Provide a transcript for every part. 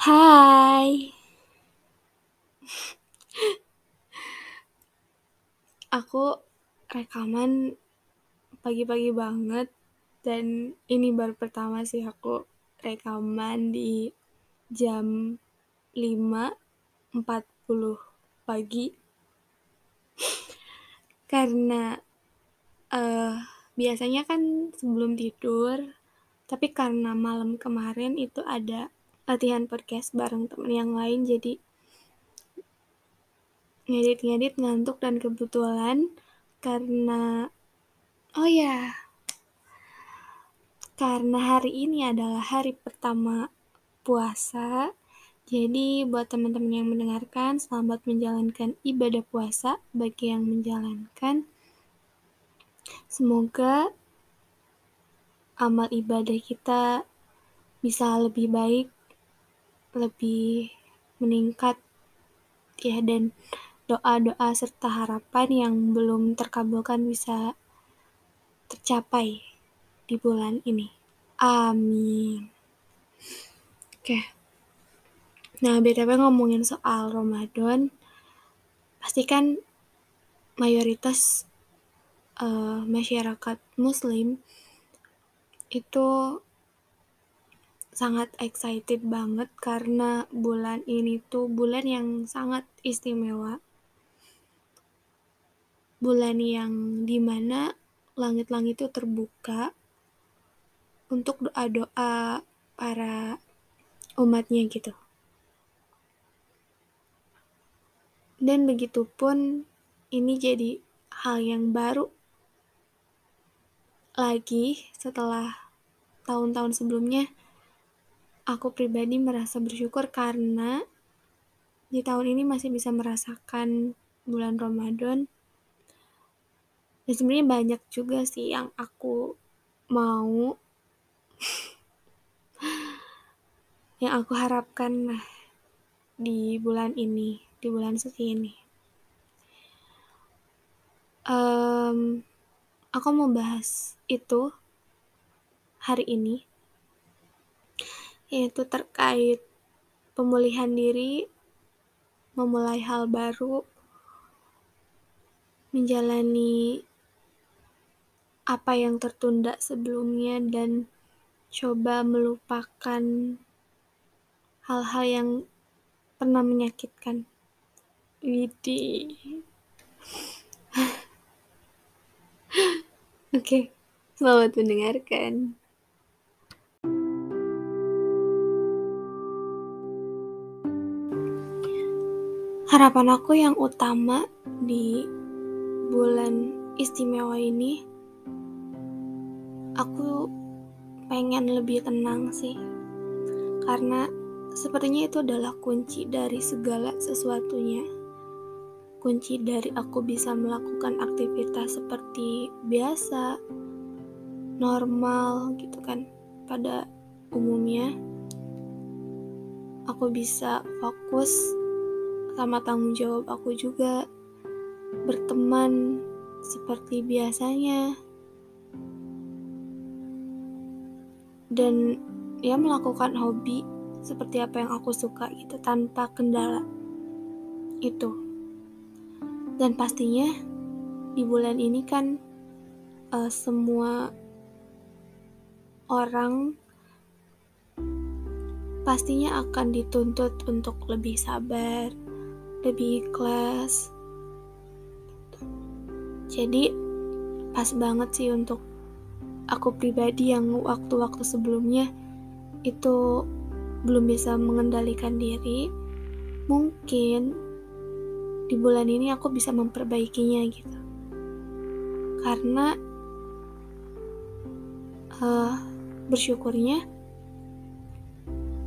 Hai. Aku rekaman pagi-pagi banget dan ini baru pertama sih aku rekaman di jam 5.40 pagi. Karena uh, biasanya kan sebelum tidur, tapi karena malam kemarin itu ada latihan podcast bareng temen yang lain jadi ngedit-ngedit ngantuk dan kebetulan karena oh ya karena hari ini adalah hari pertama puasa jadi buat teman-teman yang mendengarkan selamat menjalankan ibadah puasa. Bagi yang menjalankan semoga amal ibadah kita bisa lebih baik lebih meningkat ya dan doa-doa serta harapan yang belum terkabulkan bisa tercapai di bulan ini. Amin. Oke. Nah, BTW ngomongin soal Ramadan, pasti kan mayoritas uh, masyarakat muslim itu sangat excited banget karena bulan ini tuh bulan yang sangat istimewa. Bulan yang di mana langit-langit itu terbuka untuk doa-doa para umatnya gitu. Dan begitu pun ini jadi hal yang baru lagi setelah tahun-tahun sebelumnya aku pribadi merasa bersyukur karena di tahun ini masih bisa merasakan bulan Ramadan. Dan sebenarnya banyak juga sih yang aku mau yang aku harapkan lah di bulan ini, di bulan suci ini. Um, aku mau bahas itu hari ini yaitu terkait pemulihan diri, memulai hal baru, menjalani apa yang tertunda sebelumnya dan coba melupakan hal-hal yang pernah menyakitkan. Widi. Oke, okay. selamat mendengarkan. Harapan aku yang utama di bulan istimewa ini, aku pengen lebih tenang sih. Karena sepertinya itu adalah kunci dari segala sesuatunya. Kunci dari aku bisa melakukan aktivitas seperti biasa, normal gitu kan. Pada umumnya, aku bisa fokus sama tanggung jawab aku juga. Berteman seperti biasanya. Dan ya melakukan hobi seperti apa yang aku suka gitu tanpa kendala itu. Dan pastinya di bulan ini kan uh, semua orang pastinya akan dituntut untuk lebih sabar, lebih ikhlas jadi pas banget sih untuk aku pribadi yang waktu-waktu sebelumnya itu belum bisa mengendalikan diri. Mungkin di bulan ini aku bisa memperbaikinya gitu. Karena uh, bersyukurnya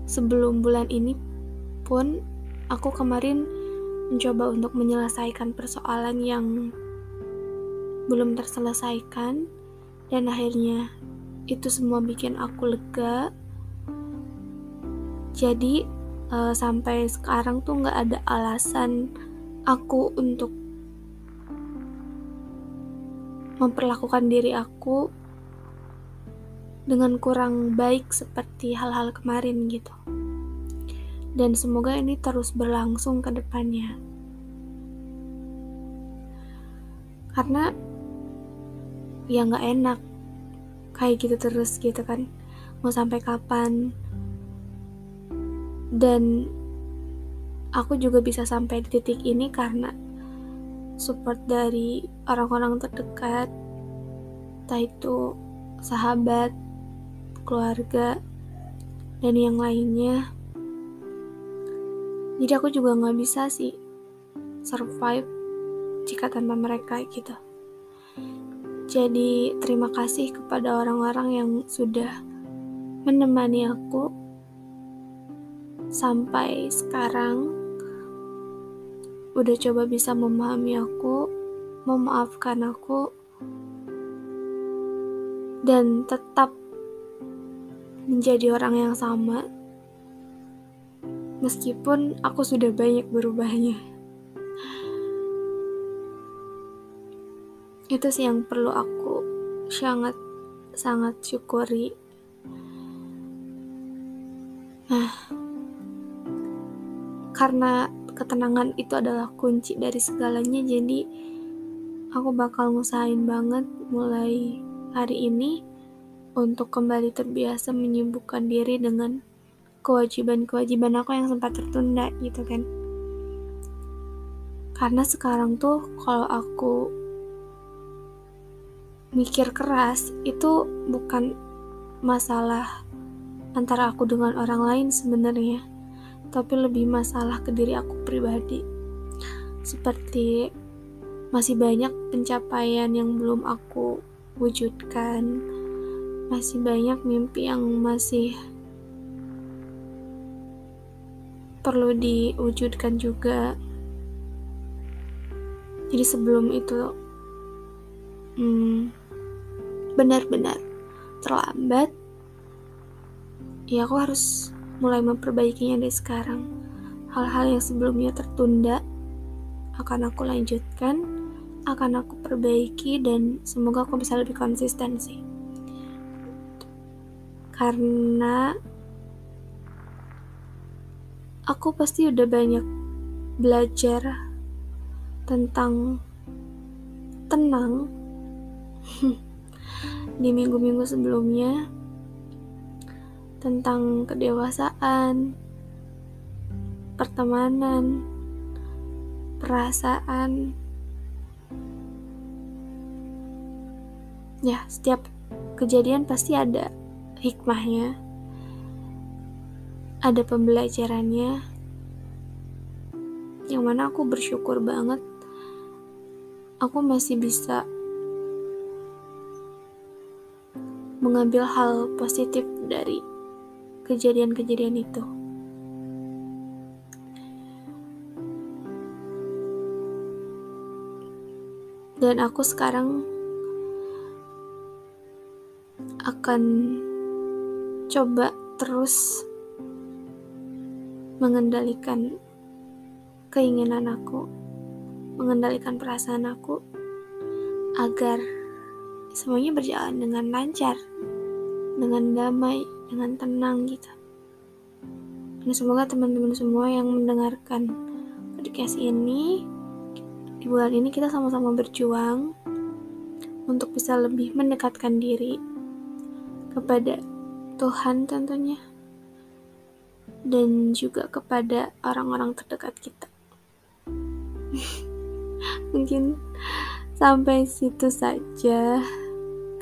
sebelum bulan ini pun aku kemarin mencoba untuk menyelesaikan persoalan yang belum terselesaikan. Dan akhirnya itu semua bikin aku lega. Jadi uh, sampai sekarang tuh nggak ada alasan aku untuk memperlakukan diri aku dengan kurang baik seperti hal-hal kemarin gitu dan semoga ini terus berlangsung ke depannya. Karena ya nggak enak kayak gitu terus gitu kan. Mau sampai kapan? Dan aku juga bisa sampai di titik ini karena support dari orang-orang terdekat entah itu sahabat keluarga dan yang lainnya jadi aku juga nggak bisa sih survive jika tanpa mereka gitu. Jadi terima kasih kepada orang-orang yang sudah menemani aku sampai sekarang. Udah coba bisa memahami aku, memaafkan aku, dan tetap menjadi orang yang sama meskipun aku sudah banyak berubahnya. Itu sih yang perlu aku sangat sangat syukuri. Nah, karena ketenangan itu adalah kunci dari segalanya, jadi aku bakal ngusahain banget mulai hari ini untuk kembali terbiasa menyibukkan diri dengan kewajiban-kewajiban aku yang sempat tertunda gitu kan. Karena sekarang tuh kalau aku mikir keras itu bukan masalah antara aku dengan orang lain sebenarnya tapi lebih masalah ke diri aku pribadi. Seperti masih banyak pencapaian yang belum aku wujudkan masih banyak mimpi yang masih perlu diwujudkan juga. Jadi sebelum itu hmm, benar-benar terlambat ya aku harus mulai memperbaikinya dari sekarang. Hal-hal yang sebelumnya tertunda akan aku lanjutkan akan aku perbaiki dan semoga aku bisa lebih konsisten sih. Karena aku pasti udah banyak belajar tentang tenang di minggu-minggu sebelumnya tentang kedewasaan, pertemanan, perasaan. Ya, setiap kejadian pasti ada hikmahnya ada pembelajarannya yang mana aku bersyukur banget aku masih bisa mengambil hal positif dari kejadian-kejadian itu. Dan aku sekarang akan coba terus mengendalikan keinginan aku, mengendalikan perasaan aku agar semuanya berjalan dengan lancar, dengan damai, dengan tenang gitu. Dan semoga teman-teman semua yang mendengarkan podcast ini di bulan ini kita sama-sama berjuang untuk bisa lebih mendekatkan diri kepada Tuhan tentunya dan juga kepada orang-orang terdekat kita. Mungkin sampai situ saja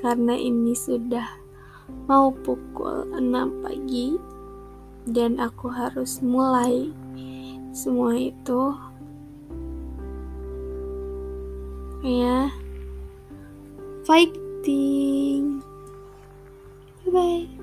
karena ini sudah mau pukul 6 pagi dan aku harus mulai semua itu. Ya. Fighting. Bye bye